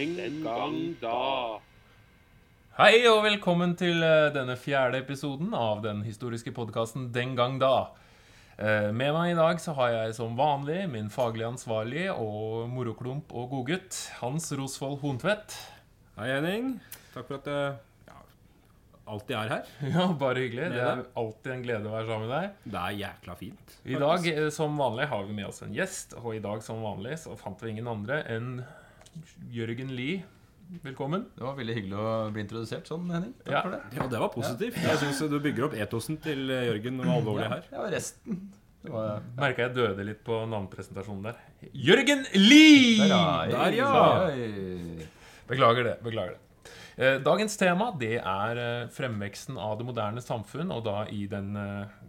Den gang da. Hei og velkommen til eh, denne fjerde episoden av den historiske podkasten Den gang da. Eh, Med meg i dag så har jeg som vanlig min faglig ansvarlige og moroklump og godgutt Hans Rosvold Hontvedt. Hei, Henning. Takk for at jeg ja, alltid er her. Ja, bare hyggelig. Det er alltid en glede å være sammen med deg. Det er jækla fint. I dag eh, som vanlig har vi med oss en gjest, og i dag som vanlig så fant vi ingen andre enn Jørgen Lie. Velkommen. Det var veldig hyggelig å bli introdusert sånn, Henning. Takk Ja. for det. Ja, det var positivt. Jeg syns du bygger opp etosen til eh, Jørgen og alvorlig her. Ja, resten det var, Merka jeg døde litt på navnepresentasjonen der. Jørgen Lie! Der, ja. Der, ja. Beklager det. beklager det. Eh, Dagens tema det er eh, fremveksten av det moderne samfunn. Og da i den,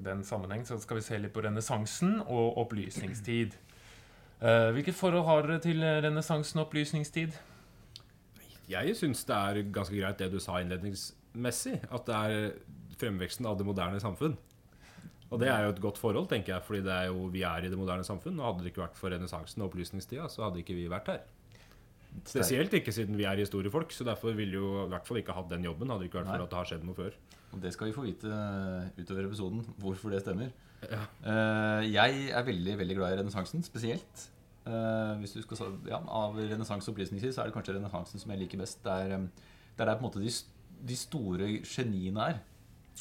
den sammenheng så skal vi se litt på renessansen og opplysningstid. Eh, Hvilket forhold har dere til renessansen og opplysningstid? Jeg syns det er ganske greit det du sa innledningsmessig. At det er fremveksten av det moderne samfunn. Og det er jo et godt forhold, tenker jeg, fordi det er jo, vi er i det moderne samfunn. Og hadde det ikke vært for renessansen og opplysningstida, så hadde ikke vi vært her. Spesielt ikke siden vi er historiefolk, så derfor ville jo i hvert fall ikke hatt den jobben. Hadde det ikke vært for Nei. at det har skjedd noe før. Og det skal vi få vite eh, utover episoden, hvorfor det stemmer. Ja. Eh, jeg er veldig veldig glad i renessansen, spesielt. Uh, hvis du skal ja, Av renessanse og opplysningstid så er det kanskje renessansen som jeg liker best. Der, er, det er på en måte de, de store geniene er.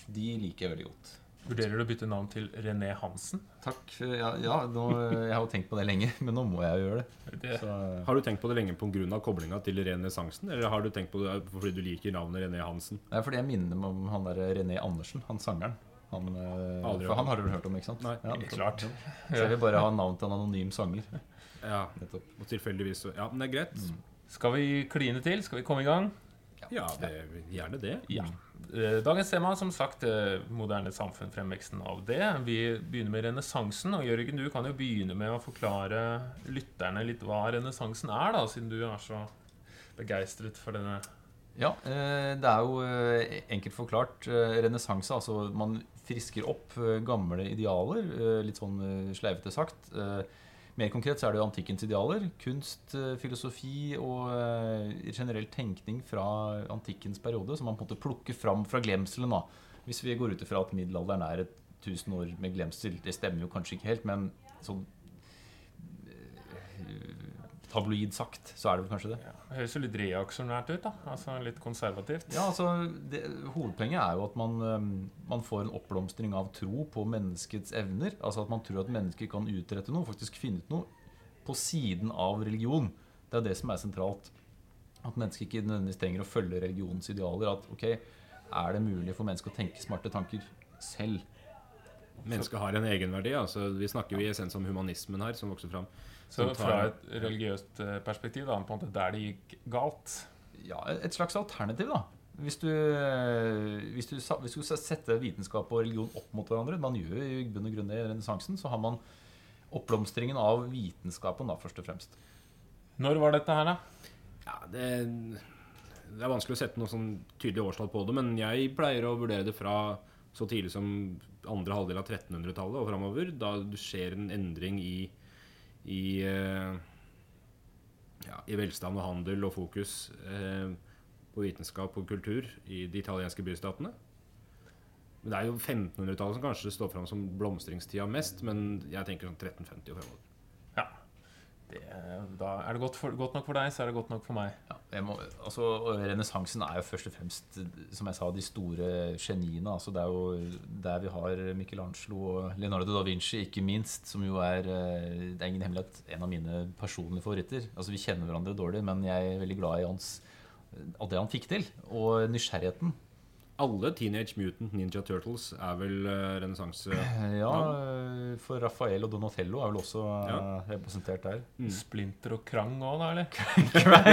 De liker jeg veldig godt. Vurderer du å bytte navn til René Hansen? Takk. Ja, ja nå, jeg har jo tenkt på det lenge, men nå må jeg jo gjøre det. Det, Så, Har du tenkt på det lenge pga. koblinga til renessansen, eller har du tenkt på det fordi du liker navnet René Hansen? Det er fordi jeg minner meg om han der René Andersen, han sangeren. Han, eh, Aldri for han har du vel hørt om, ikke sant? Nei, ja, klart. Så jeg vil bare ha navn til en anonym sanger. Ja, Nettopp. og tilfeldigvis så- Ja, men det er greit. Skal vi kline til? Skal vi komme i gang? Ja, det, gjerne det. Ja. Eh, Dagens tema som sagt eh, moderne samfunn, fremveksten av det. Vi begynner med renessansen. Og Jørgen, du kan jo begynne med å forklare lytterne litt hva renessansen er, da, siden du er så begeistret for denne. Ja, eh, det er jo enkelt forklart renessanse. Altså man frisker opp eh, gamle idealer, eh, litt sånn eh, sleivete sagt. Mer konkret så er det jo antikkens idealer. Kunst, filosofi og generell tenkning fra antikkens periode som man på en måte plukker fram fra glemselen. da. Hvis vi går ut ifra at middelalderen er et tusen år med glemsel, det stemmer jo kanskje ikke helt, men sånn tabloid sagt, så er det vel kanskje det. Ja, det høres jo litt reaksjonært ut, da. Altså litt konservativt. Ja, altså, det, Hovedpoenget er jo at man, man får en oppblomstring av tro på menneskets evner. Altså at man tror at mennesker kan utrette noe, faktisk finne ut noe på siden av religion. Det er det som er sentralt. At mennesker ikke nødvendigvis trenger å følge religionens idealer. At ok, er det mulig for mennesker å tenke smarte tanker selv? Mennesket har en egenverdi. Altså, vi snakker jo i essens om humanismen her, som vokser fram. Så tar- fra et religiøst eh, perspektiv, da, på en måte der det gikk galt Ja, Et slags alternativ, da. Hvis du, øh, hvis du, hvis du setter sette vitenskap og religion opp mot hverandre Man gjør jo i bunn og grunn det i renessansen. Så har man oppblomstringen av vitenskapen, da, først og fremst. Når var dette her, da? Ja, det, det er vanskelig å sette noe sånn tydelig årstall på det, men jeg pleier å vurdere det fra så tidlig som andre halvdel av 1300-tallet og framover, da skjer en endring i, i, eh, ja, i velstand og handel og fokus eh, på vitenskap og kultur i de italienske bystatene. Men Det er jo 1500-tallet som kanskje står fram som blomstringstida mest, men jeg tenker sånn 1350 og fremover. Det, da er det godt, for, godt nok for deg, så er det godt nok for meg. Ja, må, altså, Renessansen er jo først og fremst som jeg sa, de store geniene. Altså, det er jo der vi har Michelangelo og Leonardo da Vinci, ikke minst, som jo er eh, Det er ingen hemmelighet en av mine personlige favoritter. Altså, Vi kjenner hverandre dårlig, men jeg er veldig glad i hans av det han fikk til, og nysgjerrigheten. Alle Teenage Mutant Ninja Turtles er vel uh, renessanse... Ja, for Rafael og Donatello er vel også eh, Ja. representert der. Splinter og Krang òg, da, eller?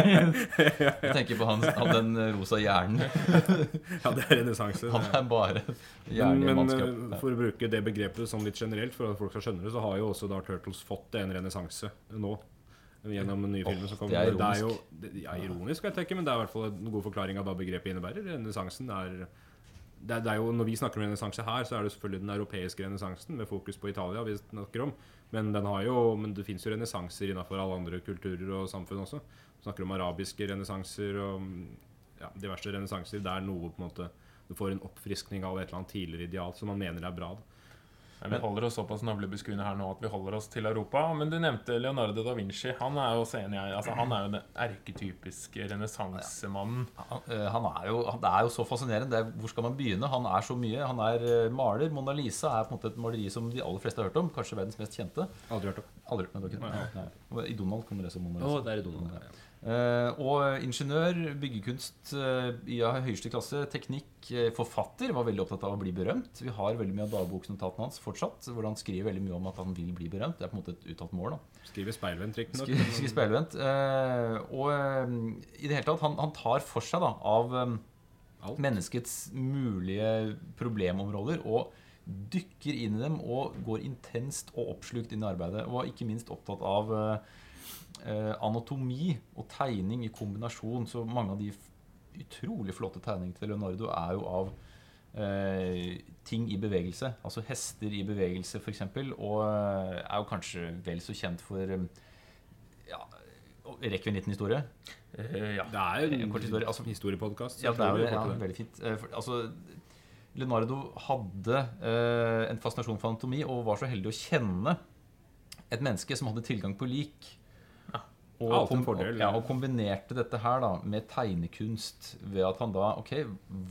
Jeg tenker på han, han den rosa hjernen. Ja, det er renessanse. Han er bare hjernen i Men, manns men eh, for å bruke det begrepet sånn litt generelt, for at folk skal skjønne det, så har jo også da Turtles fått en renessanse nå. Gjennom den nye filmen som det er Det er jo det, ja, ironisk, vet jeg ikke, men det er i hvert fall en god forklaring av hva begrepet innebærer. Renessansen er det, er- det er jo, Når vi snakker om renessanse her, så er det selvfølgelig den europeiske renessansen med fokus på Italia. vi snakker om Men, den har jo, men det fins jo renessanser innenfor alle andre kulturer og samfunn også. Vi snakker om arabiske renessanser og ja, diverse renessanser der noe på en måte du får en oppfriskning av et eller annet tidligere ideal som man mener er bra. da. Men vi holder oss såpass navlebeskuende her nå at vi holder oss til Europa. Men du nevnte Leonardo da Vinci. Han er jo også enig altså, Han er jo den erketypiske renessansemannen. Han, eh, han er jo, det er jo så fascinerende. Det er, hvor skal man begynne? Han er så mye. Han er eh, maler. Mona Lisa er på en måte et maleri som de aller fleste har hørt om. Kanskje verdens mest kjente. Aldri hørt om. Aldri hørt om det. Nei, nei. I Donald kommer det som Mona Lisa. Oh, det er i Donald. Ja. Eh, og ingeniør, byggekunst eh, i høyeste klasse, teknikk, eh, forfatter. Var veldig opptatt av å bli berømt. Vi har veldig mye av dagboksnotatene hans fortsatt, hvor han skriver veldig mye om at han vil bli berømt. Det er på en måte et uttalt mål. da Skriver speilvendt, riktignok. Skriver, skriver speilvendt. Og i det hele tatt, han, han tar for seg da av Alt. menneskets mulige problemområder og dykker inn i dem og går intenst og oppslukt inn i arbeidet. Og var ikke minst opptatt av eh, anatomi og tegning i kombinasjon. Så mange av de utrolig flotte tegningene til Leonardo er jo av eh, ting i bevegelse. Altså hester i bevegelse, f.eks. Og eh, er jo kanskje vel så kjent for eh, ja, Rekker vi en liten historie? Eh, ja. Det er jo En kort historie, altså- historiepodkast. Ja, det er jo. Ja, veldig fint. Eh, for, altså, Leonardo hadde eh, en fascinasjon for anatomi og var så heldig å kjenne et menneske som hadde tilgang på lik. Og, kom, ja, og kombinerte dette her da med tegnekunst ved at han da Ok,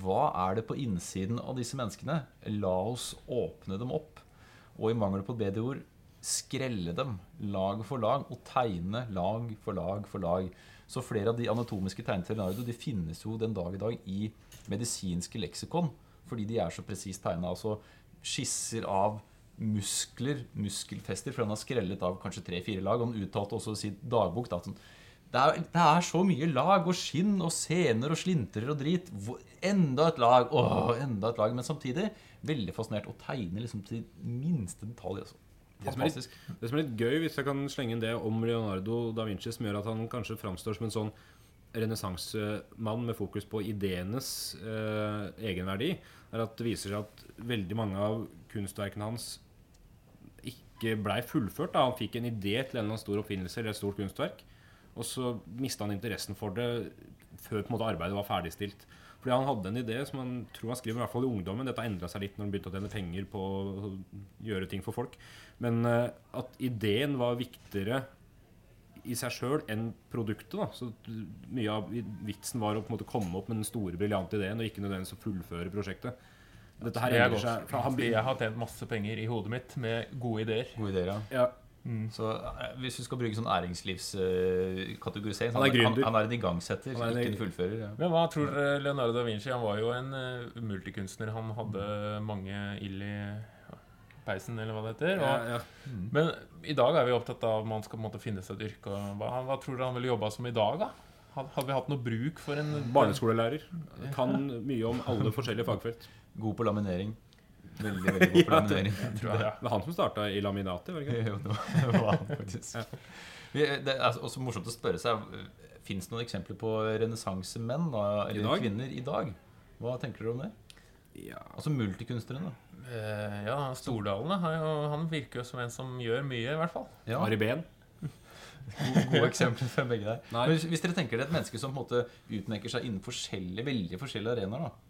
hva er det på innsiden av disse menneskene? La oss åpne dem opp. Og i mangel på bedre ord skrelle dem lag for lag og tegne lag for lag for lag. Så flere av de anatomiske tegnene til Leonardo de finnes jo den dag i dag i medisinske leksikon, fordi de er så presist tegna. Altså skisser av muskler, muskelfester, for han har skrellet av kanskje tre-fire lag. Og han uttalte også i sin dagbok da, sånn, det er, det er så mye lag og skinn og sener og slintrer og drit. Hvor, enda et lag! Åh, enda et lag. Men samtidig veldig fascinert og tegner liksom til minste detalj. Altså. Det som, litt, det som er litt gøy, hvis jeg kan slenge inn det om Leonardo da Vinci, som gjør at han kanskje framstår som en sånn renessansemann med fokus på ideenes eh, egenverdi, er at det viser seg at veldig mange av kunstverkene hans ikke blei fullført. Da. Han fikk en idé til en stor oppfinnelse eller et stort kunstverk, og så mista han interessen for det før måte arbeidet var ferdigstilt. Fordi han hadde en idé som han tror han skriver i hvert fall i ungdommen. Dette endra seg litt når han begynte å tjene penger på å gjøre ting for folk. Men uh, at ideen var viktigere i seg sjøl enn produktet. da Så mye av vitsen var å måte komme opp med den store, briljante ideen, og ikke nødvendigvis å fullføre prosjektet. Dette her Det er godt. seg han jeg har tjent masse penger i hodet mitt med gode ideer. Gode ideer, ja. ja, Så eh, hvis du skal bruke sånn æringslivskategorisering uh, Han er han, han, er en igangsetter, er en- ikke en fullfører. Ja. Men hva tror dere Leonardo da Vinci? Han var jo en uh, multikunstner. Han hadde mange ild i peisen, eller hva det heter. ja, ja. Mm. Men i dag er vi opptatt av at man skal på måte finne seg et yrke. og Hva, hva tror dere han ville jobba som i dag, da? Hadde vi hatt noe bruk for en Barneskolelærer. Kan mye om alle forskjellige fagfelt. God på laminering. Veldig, veldig god på Ja, laminering. tror jeg. Det var han som starta i laminatet, var det ikke? Jo, det var- han faktisk. Det er også morsomt å spørre seg Fins det noen eksempler på renessansemenn eller I kvinner i dag? Hva tenker dere om det? Ja. Altså multikunstnere, da. Eh, ja, Stordalen han virker jo som en som gjør mye, i hvert fall. Ja, Ari Behn. gode, gode eksempler fra begge der. Men hvis, dere tenker det er et menneske som på en måte utmerker seg innen forskjellige, veldig forskjellige arenaer, da.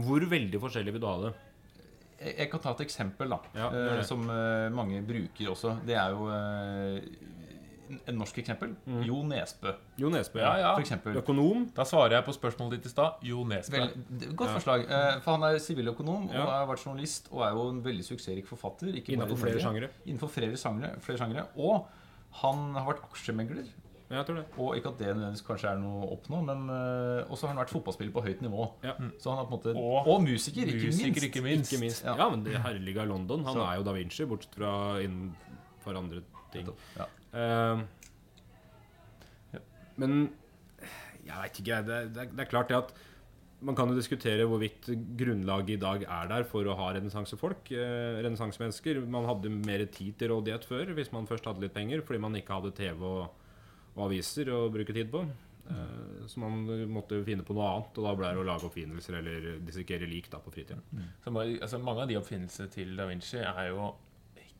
Hvor veldig forskjellig vil du ha det? Jeg, jeg kan ta et eksempel da, Ja, gjør eh, det. som eh, mange bruker også. Det er jo eh, en norsk eksempel. Mm. Jo Nesbø, Jo Nesbø. Ja, ja. for eksempel. Økonom. Da svarer jeg på spørsmålet ditt i stad. Jo Nesbø. Vel, det- godt Ja. forslag. For han er siviløkonom og har vært journalist og er jo en veldig suksessrik forfatter. Ikke Innenfor i flere sjangere. Innenfor flere sjangre. Og han har vært aksjemegler. Ja, jeg tror det. Og ikke at det nødvendigvis kanskje er noe å oppnå, men uh, også har han vært fotballspiller på høyt nivå. Ja. Så han har på en måte Og Og, musiker, ikke musiker, minst. ikke minst. Ikke minst. Ja. Ja, men det herlige er London. Han Så- er jo da Vinci, bortsett fra innenfor andre ting. Ja. Eh, men jeg veit ikke. jeg. Det, er- det, det er klart det at man kan jo diskutere hvorvidt grunnlaget i dag er der for å ha renessansefolk. Eh, Renessansemennesker. Man hadde mer tid til rådighet før hvis man først hadde litt penger, fordi man ikke hadde TV og, og aviser å bruke tid på. Eh, Så man måtte finne på noe annet, og da ble det å lage oppfinnelser eller dissekere lik da på fritiden. Så altså, mange av de oppfinnelsene til da Vinci er jo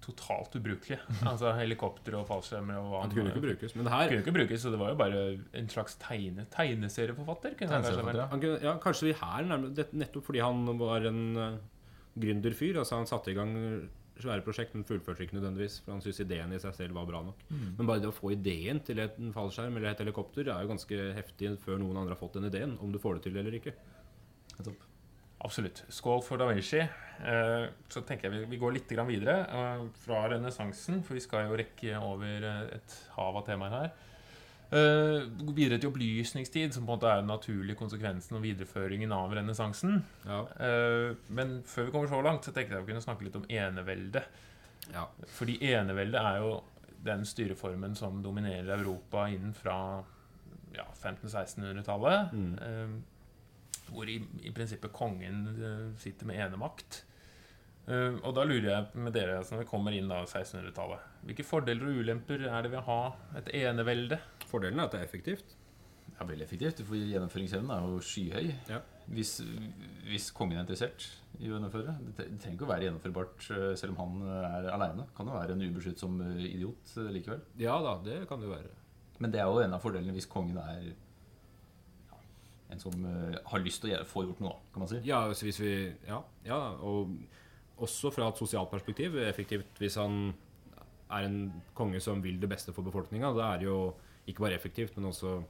totalt ubrukelige. Altså helikopter og fallskjermer og hva Det kunne ikke brukes. Men det her kunne ikke brukes, så det var jo bare en slags tegne, tegneserieforfatter. Kunne Tegneserieforfatter, ja. han kunne, ja, Kanskje vi her nærmere, Nettopp fordi han var en uh, gründerfyr. Altså han satte i gang svære prosjekt, men fullførte ikke nødvendigvis. For han syntes ideen i seg selv var bra nok. Men bare det å få ideen til et en fallskjerm eller et helikopter er jo ganske heftig før noen andre har fått den ideen. Om du får det til eller ikke. Nettopp. Absolutt. Skål for da Vinci. Eh, så tenker jeg vi, vi går litt videre eh, fra renessansen, for vi skal jo rekke over eh, et hav av temaer her. Eh, videre til opplysningstid, som på en måte er den naturlige konsekvensen og videreføringen av renessansen. Ja. Uh, men før vi kommer så langt, så tenkte jeg å kunne snakke litt om enevelde. ja. Fordi enevelde er jo den styreformen som dominerer Europa innen fra ja, 1500-1600-tallet. Mm. Uh, hvor i, i prinsippet kongen sitter med enemakt. Eh, og da lurer jeg med dere, altså når vi kommer inn da 1600-tallet Hvilke fordeler og ulemper er det ved å ha et enevelde? Fordelen er at det er effektivt. Ja, Veldig effektivt. For gjennomføringsevnen er jo skyhøy. Ja. Hvis, hvis kongen er interessert i å gjennomføre. Det trenger ikke å være gjennomførbart eh, selv om han eh, er aleine. Kan jo være en ubeskyttsom eh, idiot likevel. Ja da, det kan det jo være. Men det er jo en av fordelene hvis kongen er ja, en som har lyst til å få gjort noe, kan man si. Ja, hvis vi Ja, ja og også fra et sosialt perspektiv effektivt hvis han er en konge som vil det beste for befolkninga. Da er det jo ikke bare effektivt, men også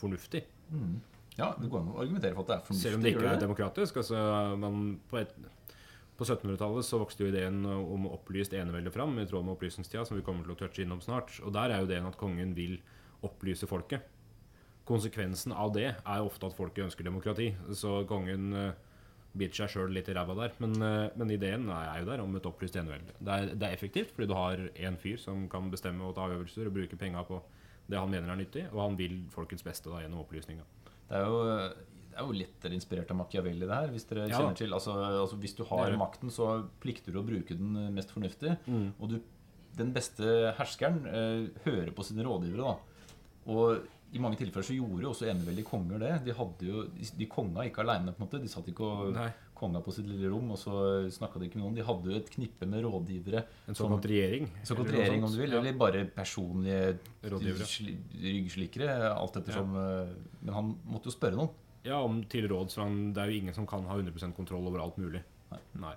fornuftig. Mm. Ja, Det går an å argumentere for at det er fornuftig. Selv om det ikke er demokratisk. Altså, man, på på 1700-tallet så vokste jo ideen om opplyst enevelde fram, i tråd med opplysningstida, som vi kommer til å touche innom snart. Og der er jo ideen at kongen vil opplyse folket. Konsekvensen av det er ofte at folket ønsker demokrati. Så kongen eh, biter seg sjøl litt i ræva der. Men, eh, men ideen er jo der om et opplyst enevelde. Det er, det er effektivt fordi du har én fyr som kan bestemme og ta avgjørelser og bruke penga på det han mener er nyttig, og han vil folkets beste da gjennom opplysninga. Det er jo, det er jo litt inspirert av Machiavelli, det her. Hvis dere Ja. kjenner til altså, altså Hvis du har makten, så plikter du å bruke den mest fornuftig. Mm. Og du, den beste herskeren eh, hører på sine rådgivere. da Og i mange tilfeller så gjorde jo også eneveldige konger det. De hadde jo, de, konga ikke aleine. De satt ikke og Nei. konga på sitt lille rom, og så snakka de ikke med noen. De hadde jo et knippe med rådgivere. En såkalt regjering. Såkalt regjering, om du vil. Ja. Eller bare personlige Rådgivere. Ryggslikere. Alt ettersom. Ja. Men han måtte jo spørre noen. Ja, om til råd. Så han, det er jo ingen som kan ha 100% kontroll over alt mulig. Nei. Nei.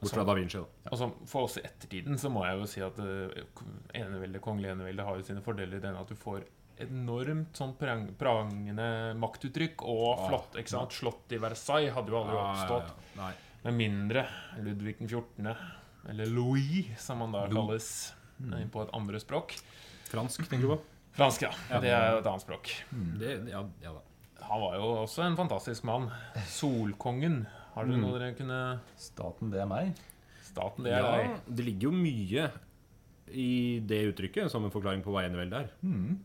Bort fra Da Vinci, da. Og så for oss i ettertiden så må jeg jo si at uh, enevelde, kongelig enevelde har jo sine fordeler i den at du får enormt sånn prang, prangende maktuttrykk og Ah, flott. ikke sant? Slott i Versailles hadde jo aldri oppstått. Ja, ja, Nei. Med mindre Ludvig den 14., eller Louis, som han da kalles mm. på et andre språk. Fransk, tenker du på? Fransk, ja. Ja. Det er jo et annet språk. Det, ja, ja da. Han var jo også en fantastisk mann. Solkongen. Har dere Mm. noe dere kunne Staten, det er meg. Staten, det er ja, deg. det ligger jo mye i det uttrykket som en forklaring på hva eneveldet er. Mm.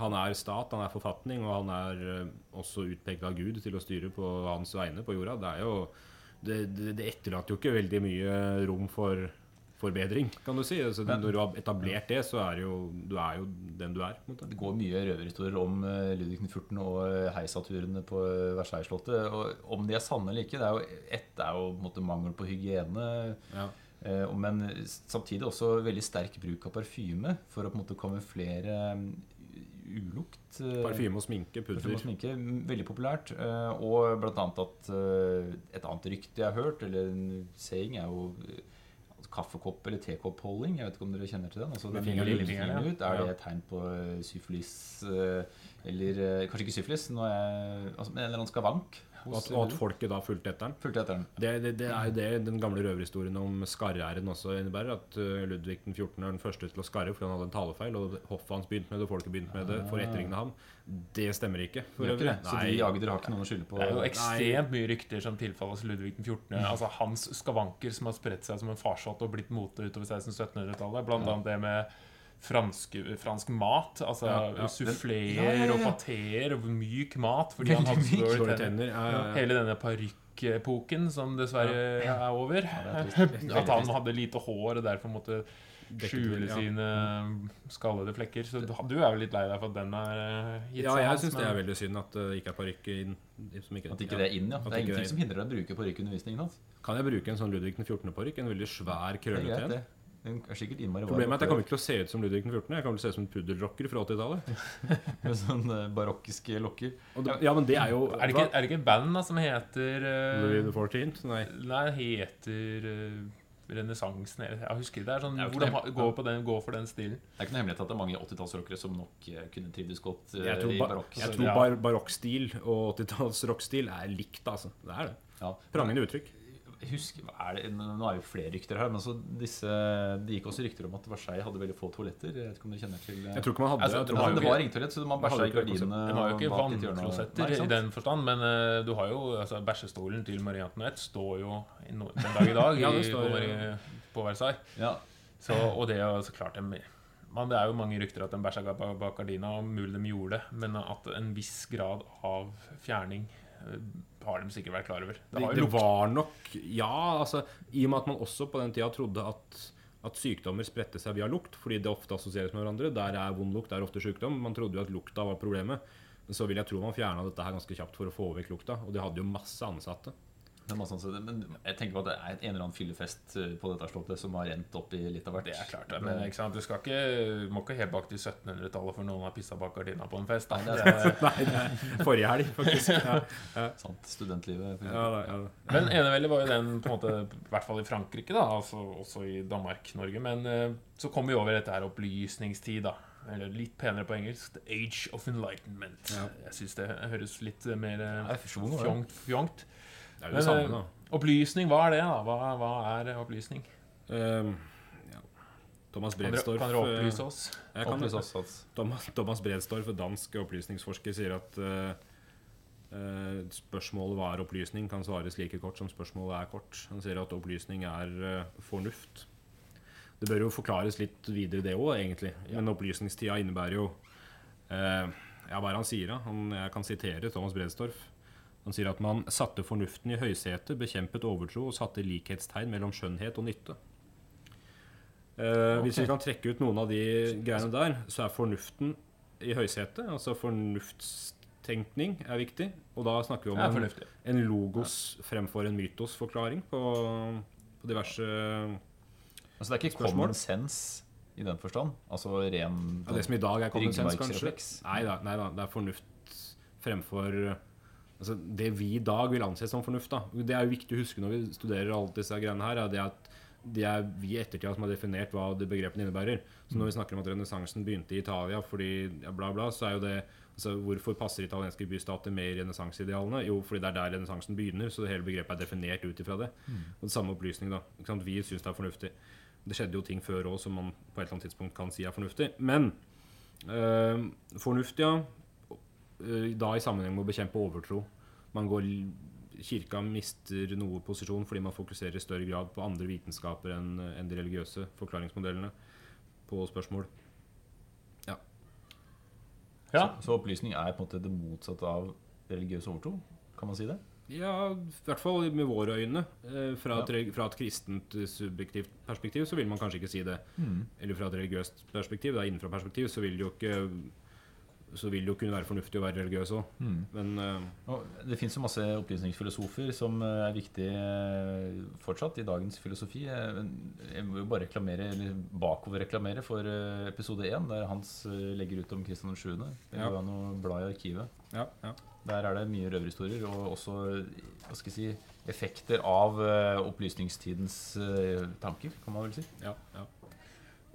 Han er stat, han er forfatning, og han er eh, også utpekt av Gud til å styre på hans vegne på jorda. Det jo det, det, det etterlater jo ikke veldig mye rom for forbedring, kan du si. Altså, når du har etablert det, så er jo, du er jo den du er. Det går mye røverhistorier om eh, Ludvig 14. og eh, heisaturene på Versailles-slottet. Og om de er sanne eller ikke det er jo, Ett er jo måte mangel på hygiene. Ja. Men samtidig også veldig sterk bruk av parfyme for å på en måte kamuflere ulukt. eh, Parfyme og sminke, pudder. og sminke, veldig populært. eh, Og blant annet at eh, et annet rykte jeg har hørt, eller en saying, er jo kaffekopp- eller tekoppholding. Jeg vet ikke om dere kjenner til den? Altså, den finger, lille fingeren, ut. Er det et tegn på syfilis? Eller kanskje ikke syfilis, altså, men en eller annen skavank? Og at, og at folket da fulgte etter den. Fulgte etter den. Det, det, det er jo det den gamle røverhistorien om skarre-æren også innebærer. At uh, Ludvig den 14. er den første til å skarre fordi han hadde en talefeil. Og hoffet hans begynte med det, og folket begynte med det for å etterligne ham. Det stemmer ikke. For ikke det? Så de Agder har ikke noen å skylde på? Det er jo ekstremt mye rykter som tilfalles Ludvig den 14. Altså Hans skavanker som har spredt seg som en farsott og blitt mote utover 1600-1700-tallet. Blant annet det med fransk, fransk mat. Altså Ja, ja. suffleer Ja, ja, ja. og pateer og myk mat. Fordi han Veldig hadde dårlige tenner. tenner. Ja, ja, ja. Hele denne parykkepoken som dessverre er over. er At han hadde lite hår og derfor måtte skjule ja. sine skallede flekker. Så du er vel litt lei deg for at den er gitt seg? Ja, jeg syns det er veldig synd at det ikke er parykk inn. Som ikke, At ikke det er inn, ja. At Det er ingenting som hindrer deg å bruke parykkundervisningen hans. Kan jeg bruke en sånn Ludvig den 14.-parykk? En veldig svær, krøllete en? Den er sikkert innmari Problemet er at jeg kommer ikke til å se ut som Ludvig den 14. Jeg kommer til å se ut som en puddelrocker fra 80-tallet. med sånne barokkiske lokker. Og det- Ja, men det er jo Er det ikke, er det ikke band da som heter uh, Louis the 14th? Nei. Nei, heter uh, Renessansen Jeg husker. Det er sånn hvor de går, på den, går for den stilen. Det er ikke noe hemmelighet at det er mange 80-tallsrockere som nok eh, kunne trivdes godt eh, Jeg tror, i barokk. jeg tror bar barokkstil og 80-tallsrockstil er likt, altså. Det er det. Ja. Prangende uttrykk. Husk, er det? Nå er jo flere rykter her, men disse, det gikk også rykter om at Versailles hadde veldig få toaletter. Jeg vet ikke om dere kjenner til eh, Jeg tror ikke man hadde Altså, det, jo det var var ringtoalett, så man bæsja i gardinene. Det har jo ikke vannklosetter i den forstand, men uh, du har jo altså, bæsjestolen til Marie Antoinette står jo i no den dag i dag Ja, i, står- på, Marie, på Versailles. Ja, Så, og det er så klart en, man, Det er jo mange rykter at de bæsja bak bak gardina, og mulig de gjorde det, men at en viss grad av fjerning eh, har de sikkert vært klar over. Det Det, det var nok Ja, altså I og med at man også på den tida trodde at, at sykdommer spredte seg via lukt, fordi det ofte assosieres med hverandre. Der er vond lukt, der er ofte sykdom. Man trodde jo at lukta var problemet. Men så vil jeg tro man fjerna dette her ganske kjapt for å få vekk lukta. Og de hadde jo masse ansatte. Ansatte. Men jeg tenker på at det er en eller annen fyllefest eh, på dette slottet som har rent opp i litt av hvert. Det er klart, men du skal ikke, må ikke helt bak til 1700-tallet for noen har pissa bak gardina på en fest. Nei, det er, Nei, det er forrige helg, faktisk. Ja, Sant, studentlivet. ja, da, ja. Men eneveldet var jo den på en måte, i hvert fall i Frankrike, da, altså også i Danmark-Norge. Men eh, så kom vi over dette her opplysningstid, da. Eller litt penere på engelsk. The Age of Enlightenment. Ja. Jeg syns det høres litt mer eh, fjongt. fjongt. Det er jo Men, det samme, eh, da. Opplysning, hva er det, da? Hva, hva er opplysning? Um, ja. Thomas Bredstorff kan dere eh, opplyse oss? kan- Opplyse oss Thomas, Thomas Bredstorff, dansk opplysningsforsker, sier at uh, uh, spørsmålet hva er opplysning, kan svares like kort som spørsmålet er kort. Han sier at opplysning er uh, fornuft. Det bør jo forklares litt videre, det òg, egentlig. Men opplysningstida innebærer jo eh, Ja, hva er det han sier, da? Han, jeg kan sitere Thomas Bredstorff. Han sier at man satte fornuften i høysetet, bekjempet overtro og satte likhetstegn mellom skjønnhet og nytte. Eh, Hvis vi kan trekke ut noen av de greiene der, så er fornuften i høysetet. Altså fornuftstenkning er viktig. Og da snakker vi om en, en logos fremfor en mytosforklaring på, på diverse Altså det er ikke Spørsmål? common sense i den forstand. Altså ren ja, Det som i dag er common sense, kanskje. Nei da, nei da, det er fornuft fremfor Altså Det vi i dag vil anse som fornuft, da. Det er jo viktig å huske når vi studerer alle disse greiene her, er det at det er vi i ettertida som har definert hva det begrepene innebærer. Så når vi snakker om at renessansen begynte i Italia fordi ja, bla, bla, så er jo det altså Hvorfor passer italienske bystater med renessanseidealene? Jo, fordi det er der renessansen begynner, så hele begrepet er definert ut ifra det. Og det samme opplysning, da. Vi syns det er fornuftig. Det skjedde jo ting før òg som man på et eller annet tidspunkt kan si er fornuftig. Men øh, fornuft, ja. Øh, da i sammenheng med å bekjempe overtro. Man går Kirka mister noe posisjon fordi man fokuserer i større grad på andre vitenskaper enn en de religiøse forklaringsmodellene på spørsmål. Ja. Så, så opplysning er på en måte det motsatte av religiøs overtro? Kan man si det? Ja, i hvert fall med våre øyne. Eh, Fra, et, fra et kristent eh, subjektivt perspektiv så vil man kanskje ikke si det. Eller fra et religiøst perspektiv. Da, innenfra perspektiv så vil det jo ikke så vil det jo kunne være fornuftig å være religiøs òg. Men uh, det fins jo masse opplysningsfilosofer som eh, er viktige eh, fortsatt i dagens filosofi. Jeg må jo bare reklamere, eller bakoverreklamere for episode 1, der Hans legger ut om Kristian 7. Det Ja. går an å bla i arkivet. ja, ja. Der er det mye røverhistorier, og også hva skal jeg si, effekter av opplysningstidens tanker, kan man vel si. ja, ja.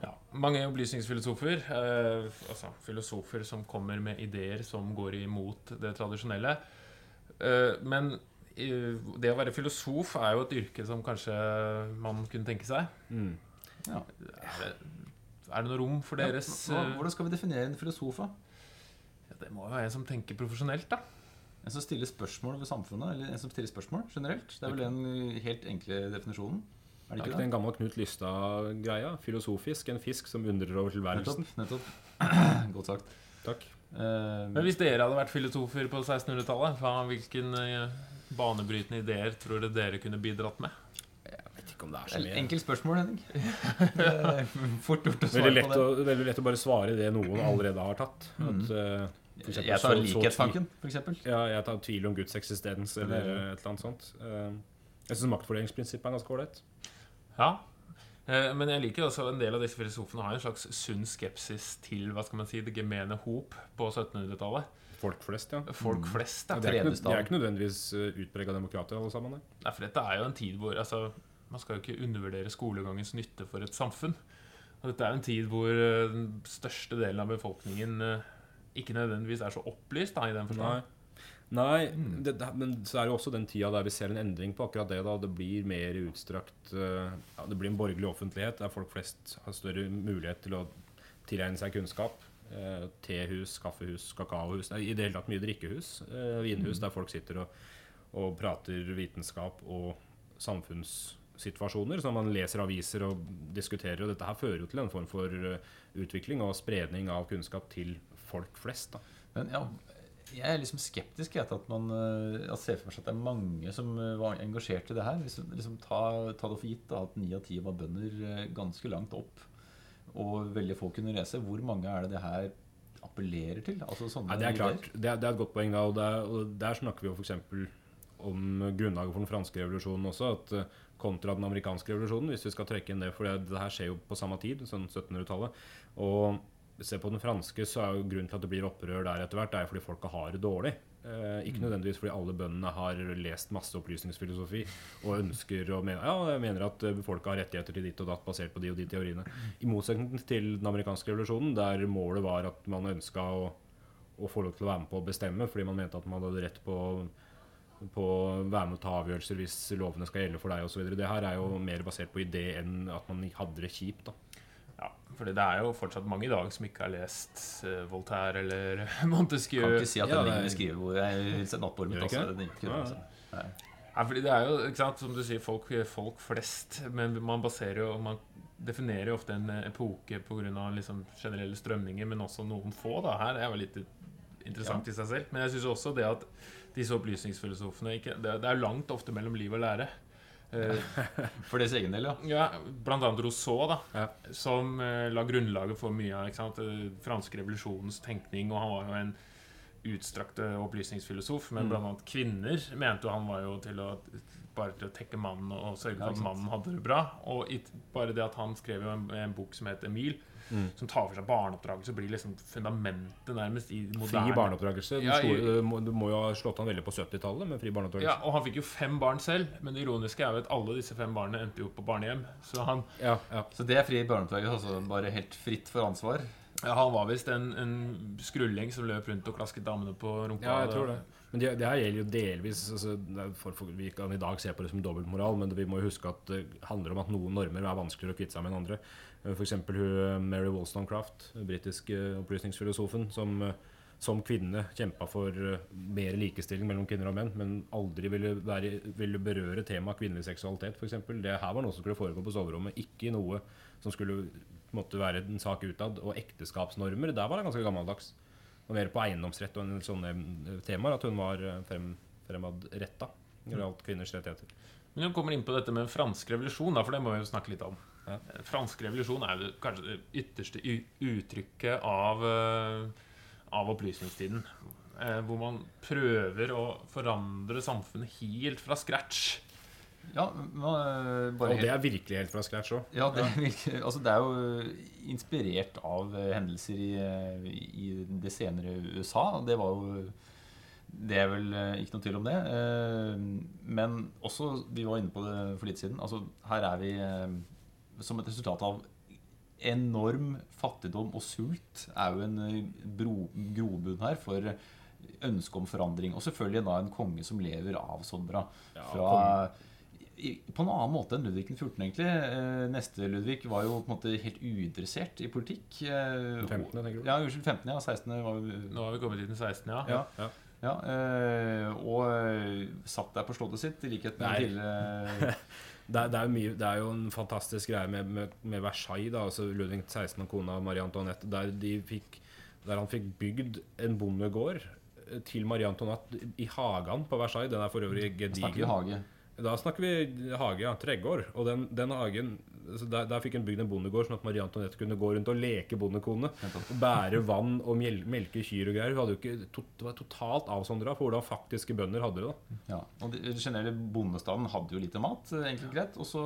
Ja, mange opplysningsfilosofer, eh, altså filosofer som kommer med ideer som går imot det tradisjonelle. Eh, men eh, det å være filosof er jo et yrke som kanskje man kunne tenke seg. Mm. Ja. Er det, er det noe rom for deres Hva, eh, hvordan skal vi definere en filosof? da? ja, Det må jo være en som tenker profesjonelt, da. En som stiller spørsmål ved samfunnet? Eller en som stiller spørsmål generelt? Det er vel den helt enkle definisjonen? Er Er det ikke ikke det det? en gammel Knut Lystad-greia? Filosofisk. En fisk som undrer over tilværelsen. Nettopp. nettopp. Godt sagt. Takk. Uh, Men hvis dere hadde vært filosofer på 1600-tallet, hvilken uh, banebrytende ideer tror dere dere kunne bidratt med? Jeg vet ikke om det er så er mye. Enkelt spørsmål, Henning. Er Fort gjort å Veldig svare lett, på det. å, veldig lett å bare svare det noen allerede har tatt. Mm. At, uh, eksempel Jeg tar likhetstanken, eksempel. Ja, jeg tar tvil om Guds eksistens eller et eller annet sånt. Eh, Jeg syns maktfordelingsprinsippet er ganske ålreit. Ja. Eh, Men jeg liker også en del av disse filosofene har en slags sunn skepsis til hva skal man si, det gemene hop på 1700-tallet. Folk flest, ja. Folk Mm. flest. Ja, Det De er ikke, Tredje de er ikke nødvendigvis uh, utprega demokrater, alle sammen. nei. Nei, for dette er jo en tid hvor altså, Man skal jo ikke undervurdere skolegangens nytte for et samfunn. Og dette er jo en tid hvor eh, den største delen av befolkningen eh, ikke nødvendigvis er så opplyst, da, i den forstand. Nei, Mm. det, men så er det jo også den tida der vi ser en endring på akkurat det. da Det blir mer utstrakt uh, ja, Det blir en borgerlig offentlighet der folk flest har større mulighet til å tilegne seg kunnskap. Eh, tehus, kaffehus, kakaohus Nei, I det hele tatt mye drikkehus. eh, vinhus der folk sitter og, og prater vitenskap og samfunnssituasjoner. Så man leser aviser og diskuterer. Og dette her fører jo til en form for eh, utvikling og spredning av kunnskap til folk flest. da Men ja, jeg er liksom skeptisk jeg, til at man eh, jeg ser for seg at det er mange som eh, var engasjert i det her. Du liksom ta, ta det for gitt da, at ni av ti var bønder eh, ganske langt opp, og veldig få kunne reise. Hvor mange er det det her appellerer til? Altså Nei, det er klart. Det er, det er et godt poeng. da, og, det er, og Der snakker vi jo f.eks. om grunnlaget for den franske revolusjonen også. at Kontra den amerikanske revolusjonen, hvis vi skal trekke inn det. For det, det her skjer jo på samme tid, sånn 1700-tallet. Og se på den franske, så er jo grunnen til at det blir opprør der etter hvert, det er fordi folka har det dårlig. Eh, ikke nødvendigvis fordi alle bøndene har lest masse opplysningsfilosofi og ønsker og mener, Ja, mener at eh, folka har rettigheter til ditt og datt basert på de og de teoriene. I motsetning til den amerikanske revolusjonen, der målet var at man ønska å, å få lov til å være med på å bestemme, fordi man mente at man hadde rett på på å være med å ta avgjørelser hvis lovene skal gjelde for deg osv. Det her er jo mer basert på idé enn at man hadde det kjipt. da. Ja, fordi det er jo fortsatt mange i dag som ikke har lest eh, Voltaire eller Montesquieu. Kan ikke si at Ja, det det er- ligger ved skrivebordet. Jeg vil se nattbordet mitt også. Det ikke altså. Nei. Ja, fordi det er jo, ikke sant, som du sier, folk, folk flest. Men man baserer jo Man definerer jo ofte en epoke pga. Liksom generelle strømninger, men også noen få. da Her er jo litt interessant i seg selv. Men jeg syns også det at disse opplysningsfilosofene ikke, det, det er langt ofte mellom liv og lære. Eh, For deres egen del, ja. ja, blant annet Rousseau, da, Ja. som eh, la grunnlaget for mye av den eh, franske revolusjonens tenkning. Og han var jo en utstrakt opplysningsfilosof, men Mm. blant annet kvinner mente han var jo til å bare til å tekke mannen og sørge for at mannen hadde det bra. Og bare det at han skrev en, en bok som het Emil, Mm. som tar for seg barneoppdragelse, blir liksom fundamentet nærmest i Fri moderne barneoppdragelse. Den Ja, store- du må, jo ha slått an veldig på 70-tallet med fri barneoppdragelse. Ja, og han fikk jo fem barn selv, men det ironiske er jo at alle disse fem barna endte jo på barnehjem. Så han, Ja, ja. Så det er fri barneoppdragelse, altså bare helt fritt for ansvar? ja, han var visst en, en skrulling som løp rundt og klasket damene på rumpa. Ja, jeg tror det. Men det, det her gjelder jo delvis altså, for, for, Vi kan i dag se på det som dobbeltmoral, men det, vi må jo huske at det handler om at noen normer er vanskeligere å kvitte seg med enn andre. F.eks. Mary Wollstonecraft, den britiske opplysningsfilosofen, som eh, som kvinne kjempa for eh, mer likestilling mellom kvinner og menn, men aldri ville, være, ville berøre temaet kvinnelig seksualitet, f.eks. Det her var noe som skulle foregå på soverommet, ikke noe som skulle måtte være en sak utad. Og ekteskapsnormer, der var det ganske gammeldags. Og mer på eiendomsrett og en sånne eh, temaer at hun var eh, frem, fremadretta når det gjaldt kvinners rettigheter. Men vi kommer inn på dette med fransk revolusjon, da, for det må vi jo snakke litt om. Ja. Eh, Fransk revolusjon er jo kanskje det ytterste uttrykket av, av opplysningstiden. Hvor man prøver å forandre samfunnet helt fra scratch. Ja, men, eh, Og det er virkelig helt fra scratch òg. ja, det, virker- altså det er jo inspirert av eh, hendelser i, eh, i det senere USA. Det var jo Det er vel eh, ikke noe tvil om det. Eh, Men også, vi var inne på det for litt siden, altså her er vi eh, som et resultat av enorm fattigdom og sult er jo en eh, bro, grobunn her for ønske om forandring. Og selvfølgelig da en konge som lever av. Ja, Fra, i, på en annen måte enn Ludvig 14., egentlig. Eh, neste Ludvig var jo på en måte helt uinteressert i politikk. Eh, 15., tenker du? Ja, unnskyld. 15., ja. 16. var vi... Nå har vi kommet inn den 16., ja. ja. Ja. Ja, eh, og eh, satt der på slottet sitt, i likhet med tidligere Det er, det, er mye, det er jo en fantastisk greie med, med, med Versailles, da, altså Ludvig 16. og kona Marie Antoinette, der, de fikk, der han fikk bygd en bondegård til Marie Antoinette i hagen på Versailles. Den er for øvrig gedigen. Da snakker vi hage, ja. Tregård. Og den, den hagen så der, der fikk en bygd en bondegård, sånn at Marie Antoinette kunne gå rundt og leke bondekone. Bære vann og mjel melke kyr og greier. Hun hadde jo ikke, to, var totalt avsondra for hvordan faktiske bønder hadde det. da Ja, og Den generelle bondestanden hadde jo lite mat, eh, enkelt greit. Og så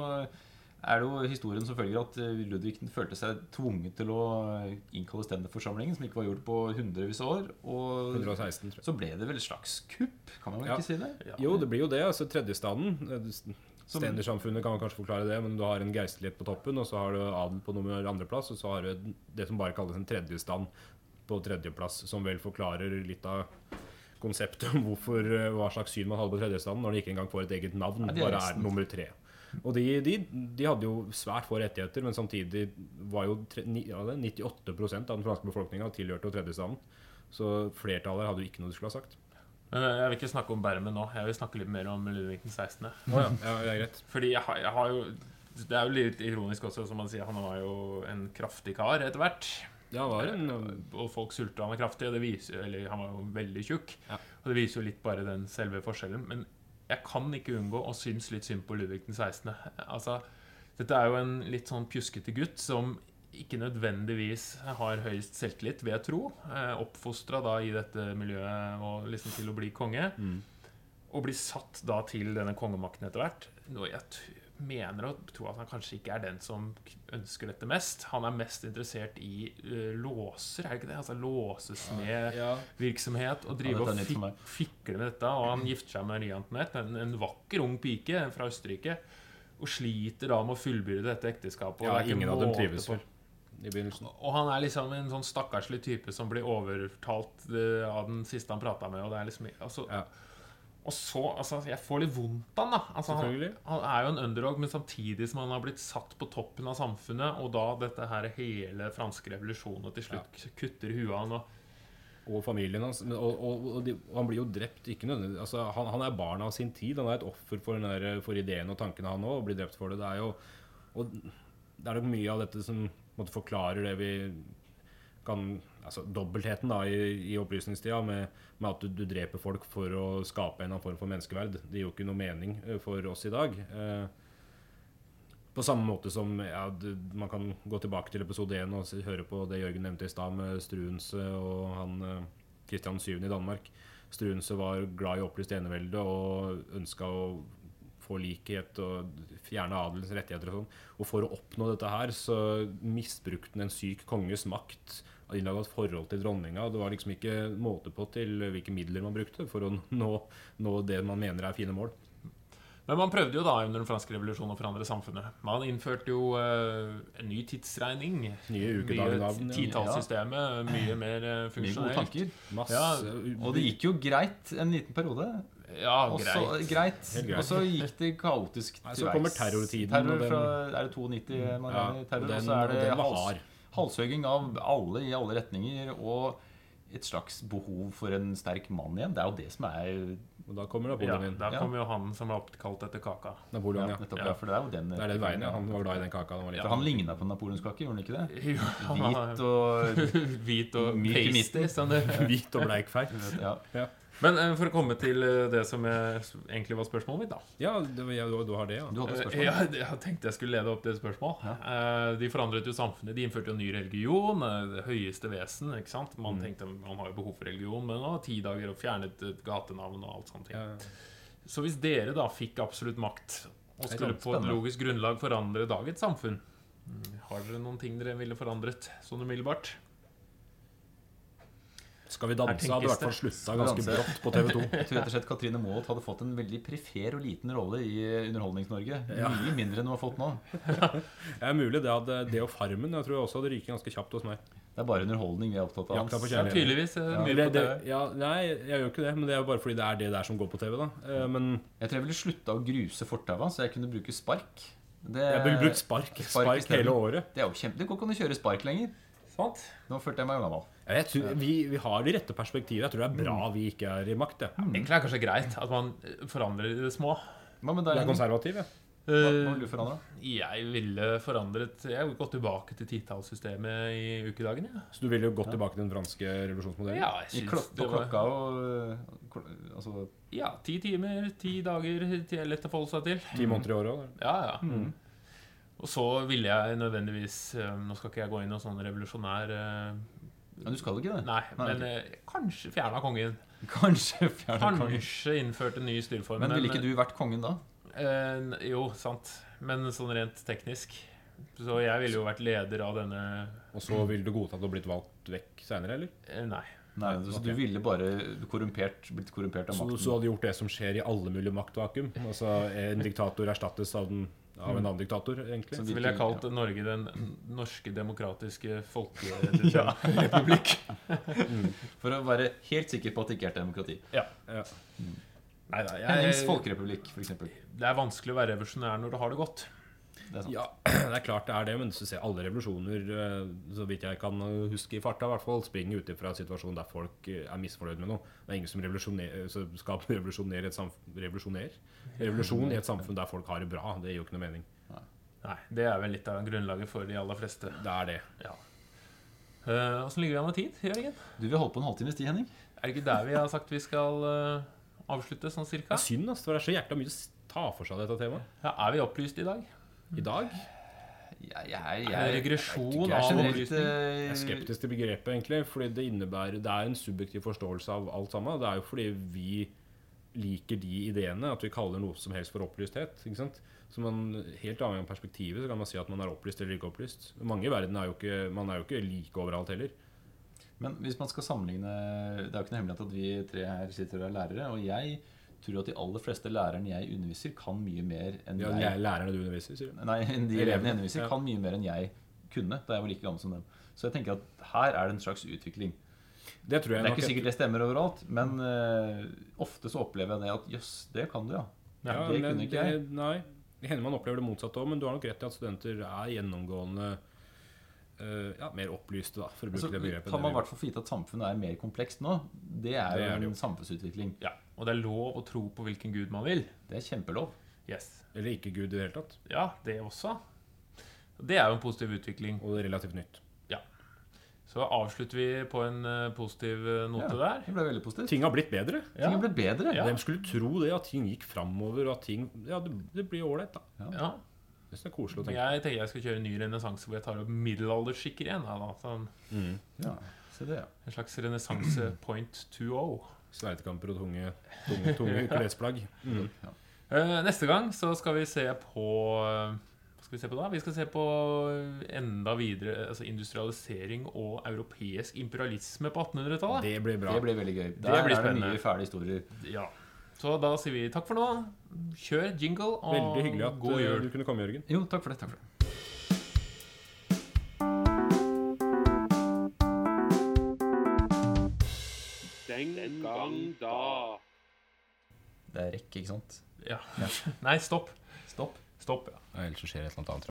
er det jo historien som følger at eh, Ludvig følte seg tvunget til å eh, innkalle ständerforsamlingen, som ikke var gjort på hundrevis av år. Og 116, tror jeg. så ble det vel et slags kupp, kan man vel Ja. ikke si det? Jo, det blir jo det. altså Tredjestanden. eh, Stendersamfunnet kan man kanskje forklare det, men du har en geistlighet på toppen, og så har du adel på nummer andreplass, og så har du det som bare kalles en tredjestand på tredjeplass, som vel forklarer litt av konseptet om hvorfor, hva slags syn man hadde på tredjestanden når de ikke engang får et eget navn, Ja, er bare er nummer tre. Og de, de, de hadde jo svært få rettigheter, men samtidig var jo tre, ni, ja, er 98% av den franske befolkninga tilhørte tredjestanden. Så flertallet hadde jo ikke noe de skulle ha sagt. Men eh, jeg vil ikke snakke om Bermen nå. Jeg vil snakke litt mer om Ludvig 16. Å ja, ja, greit. Fordi jeg har, jeg har jo Det er jo litt ironisk også, som man sier. Han var jo en kraftig kar etter hvert. Ja, en Og folk sulta han kraftig, og det viser, eller han var jo veldig tjukk. Ja. Og det viser jo litt bare den selve forskjellen. Men jeg kan ikke unngå å synes litt synd på Ludvig den 16. Altså, dette er jo en litt sånn pjuskete gutt som ikke nødvendigvis har høyest selvtillit, vil jeg tro. Eh, Oppfostra da i dette miljøet og liksom til å bli konge. Mm. Og blir satt da til denne kongemakten etter hvert. Noe jeg mener og tror at han kanskje ikke er den som ønsker dette mest. Han er mest interessert i uh, låser, er det ikke det? Altså låsesmedvirksomhet. Og drive Ja, og fik fikle med dette. Og han gifter seg med Marie Antoinette, en, en vakker ung pike fra Østerrike. Og sliter da med å fullbyrde dette ekteskapet. og Ja, ingen av dem trives vel. Og han er liksom en sånn stakkarslig type som blir overtalt uh, av den siste han prata med. Og det er liksom altså, Ja. Og så, altså, Jeg får litt vondt av altså, han, da. han er jo en underdog, men samtidig som han har blitt satt på toppen av samfunnet, og da dette her hele franske revolusjonen til slutt kutter huet av han. Og, Og familien hans. Og, og, og, de, og han blir jo drept ikke nødvendigvis altså, han, han er barn av sin tid. Han er et offer for, den der, for ideen og tankene, han òg, og blir drept for det. Det er jo Og det er nok mye av dette som måtte forklarer det vi kan Altså dobbeltheten da i, i opplysningstida med, med at du, du dreper folk for å skape en form for menneskeverd. Det gir jo ikke noe mening eh, for oss i dag. Eh, på samme måte som ja, du, man kan gå tilbake til episode 1 og høre på det Jørgen nevnte i stad med Struense og han eh, Kristian 7. i Danmark. Struense var glad i opplyst enevelde og ønska å få likhet og fjerne adelens rettigheter og sånn. Og for å oppnå dette her, så misbrukte han en syk konges makt. Innlaga et forhold til dronninga. Det var liksom ikke måte på til hvilke midler man brukte for å nå, nå det man mener er fine mål. men man prøvde jo da under den franske revolusjonen å forandre samfunnet. Man innførte jo eh, en ny tidsregning. Nye ukedagnavn. Ja. Titallssystemet. Mye mer funksjonelt. Mye gode Ja, Og det gikk jo greit en liten periode. Ja, Også, greit. greit. Og så gikk det kaotisk til veis så kommer terrortiden, Terror fra Er det 92 man Ja, regner terror? og den- og så er og det den var hals. Halshugging av alle i alle retninger. Og et slags behov for en sterk mann igjen. Det er jo det som er Og da kommer Ja, Napoleon inn. da Ja. jo han som var oppkalt etter kaka. Napoleon, ja, ja. nettopp, Ja. ja, for det er jo den Det er den veien, ja. Han var glad i den kaka var For han ligna på napoleonskake, gjorde han ikke det? Jo, Hvit og Hvit og Myk og... pasty. Som det. Hvit og bleik feit. ja. Men eh, for å komme til eh, det som eh, egentlig var spørsmålet mitt, da. Ja, det, ja du, du har det, ja. Du hadde et Eh, spørsmål? Ja, jeg tenkte jeg skulle lede opp det spørsmål. Eh, De forandret jo samfunnet. De innførte jo ny religion. eh, Det høyeste vesen. ikke sant? Man Mm. tenkte man har jo behov for religion, men nå ti dager og fjernet et gatenavn og alt sånt. ting. ja. Så hvis dere da fikk absolutt makt og skulle sant, på et spennende. logisk grunnlag forandre dagens samfunn, mm, har dere noen ting dere ville forandret sånn umiddelbart? Skal vi danse hadde i hvert fall slutta ganske brått på TV2. Jeg tror rett og slett Katrine Moholt hadde fått en veldig prefer og liten rolle i Underholdnings-Norge. Mye mindre enn hun har fått nå. Det er mulig det hadde det og Farmen jeg tror jeg også hadde ryket ganske kjapt hos meg. Det er bare underholdning vi er opptatt av. Jakta på kjærlighet. Ja, tydeligvis. eh, Ja. mye Det, på det, TV. ja, nei, jeg gjør ikke det, men det er jo bare fordi det er det der som går på TV. da Eh, Men Jeg tror jeg ville slutta å gruse fortaua, så jeg kunne bruke spark. Det, jeg ville brukt spark, Spark spark hele året. det er jo kjempe... Det går ikke an å kjøre spark lenger. Sant? Nå følte jeg meg gammel. Jeg tror, vi, vi har de rette perspektivene. Jeg tror det er bra Mm. vi ikke er i makt. Ja. Egentlig er det kanskje greit at man eh, forandrer i det små. Ja, men det er, er konservativ, ja. Hva, hva Eh, vil du forandre? jeg ville forandret Jeg ville gått tilbake til titallssystemet i ukedagen. Ja, Så du ville jo gått tilbake til den franske revolusjonsmodellen? ja jeg I syns klok det på var klokka og øh, Altså Ja, ti timer, ti dager, til lett å forholde seg til. Ti måneder i året òg? Ja, ja. Og så ville jeg nødvendigvis eh, Nå skal ikke jeg gå inn i noen sånn revolusjonær Ja, du skal jo ikke det? Nei, Nei, men eh, kanskje fjerna kongen. Kanskje fjerna kongen. Kanskje innført en ny styreform. Men ville ikke du vært kongen da? Eh, jo, sant. Men sånn rent teknisk. Så jeg ville jo vært leder av denne Og så ville du godtatt å blitt valgt vekk seinere, eller? eh, Nei. Nei, så okay. du ville bare korrumpert, blitt korrumpert av makten? så hadde du gjort det som skjer i alle mulige maktvakuum? Altså en diktator erstattes av, den, av en annen diktator, egentlig? Så ville jeg kalt Ja. Norge den norske demokratiske folkerepublikk. For å være helt sikker på at det ikke er et demokrati. ja. Ja. Nei da, Hennings jeg, folkerepublikk, f.eks. det er vanskelig å være revolusjonær når du har det godt. Det er sant. Ja, det er klart det er det, men du ser alle revolusjoner, eh, så vidt jeg kan huske i farta, i hvert fall, springer ut fra en situasjon der folk eh, er misfornøyd med noe. Det er ingen som revolusjoner- skal revolusjonere et samfunn Revolusjoner? Revolusjon i et samfunn der folk har det bra. Det gir jo ikke noe mening. Nei, Det er vel litt av grunnlaget for de aller fleste. Det er det. Ja. Eh, Åssen ligger vi an med tid, Jørgen? Du, vi har holdt på en halvtimes tid, Henning. Er det ikke der vi har sagt vi skal uh, avslutte, sånn cirka? Det er synd, ass, for det er så jækla mye å ta for seg dette temaet. Ja, er vi opplyst i dag? I dag Jeg, jeg, Er det regresjon jeg av jeg er skeptisk til begrepet, egentlig, fordi det innebærer Det er en subjektiv forståelse av alt sammen. Det er jo fordi vi liker de ideene at vi kaller noe som helst for opplysthet. ikke sant? Så man, Helt avhengig av perspektivet så kan man si at man er opplyst eller ikke opplyst. Mange i verden er jo ikke, man er jo ikke like overalt heller. Men hvis man skal sammenligne Det er jo ikke noe hemmelighet at vi tre her sitter og er lærere. Og jeg tror at de aller fleste lærerne jeg underviser, kan mye mer enn Ja, jeg læ- lærerne du underviser, sier du. Nei, de Elevene. jeg underviser, Ja. kan mye mer enn jeg kunne da jeg var like gammel som dem. Så jeg tenker at her er det en slags utvikling. Det tror Det er ikke sikkert det stemmer overalt, men uh, ofte så opplever jeg det at jøss, det kan du, ja. Ja, det kunne ikke jeg. det- Nei, det hender man opplever det motsatte òg, men du har nok rett i at studenter er gjennomgående Uh, ja, mer opplyste, da, for å bruke Altså, det begrepet. tar man i det hvert fall for gitt at samfunnet er mer komplekst nå. Det er Det jo er det en samfunnsutvikling. Ja. Og det er lov å tro på hvilken gud man vil. Det er kjempelov. Yes. Eller ikke Gud i det hele tatt. Ja, det også. Det er jo en positiv utvikling. Og det er relativt nytt. Ja. Så avslutter vi på en eh, positiv eh, note Ja. der. Det ble veldig positivt. Ting har blitt bedre. Ting har blitt bedre. Ja. Hvem skulle tro det, at ting gikk framover, og at ting Ja, det, det blir ålreit, da. Ja. Det er koselig å tenke Jeg tenker jeg skal kjøre en ny renessanse hvor jeg tar opp middelalderskikker igjen. Ja, da. Sånn, mm. Ja, se det, ja. en slags renessanse point 2.0. Sverdekamper og tunge, tunge, tunge klesplagg. Mm. Eh, neste gang så skal vi se på eh, Hva skal vi se på da? Vi skal se på enda videre altså industrialisering og europeisk imperialisme på 1800-tallet. Det blir bra. Det blir veldig gøy. Der blir er det mye fæle historier. Ja. Så da sier vi takk for nå. Kjør jingle og Veldig hyggelig at god eh, jul. du kunne komme, Jørgen. Jo, takk for det. Takk for det. Den gang da. Det er rekke, ikke sant? Ja. Nei, stopp. Stopp. Stopp, ja. Ellers så skjer det et eller annet.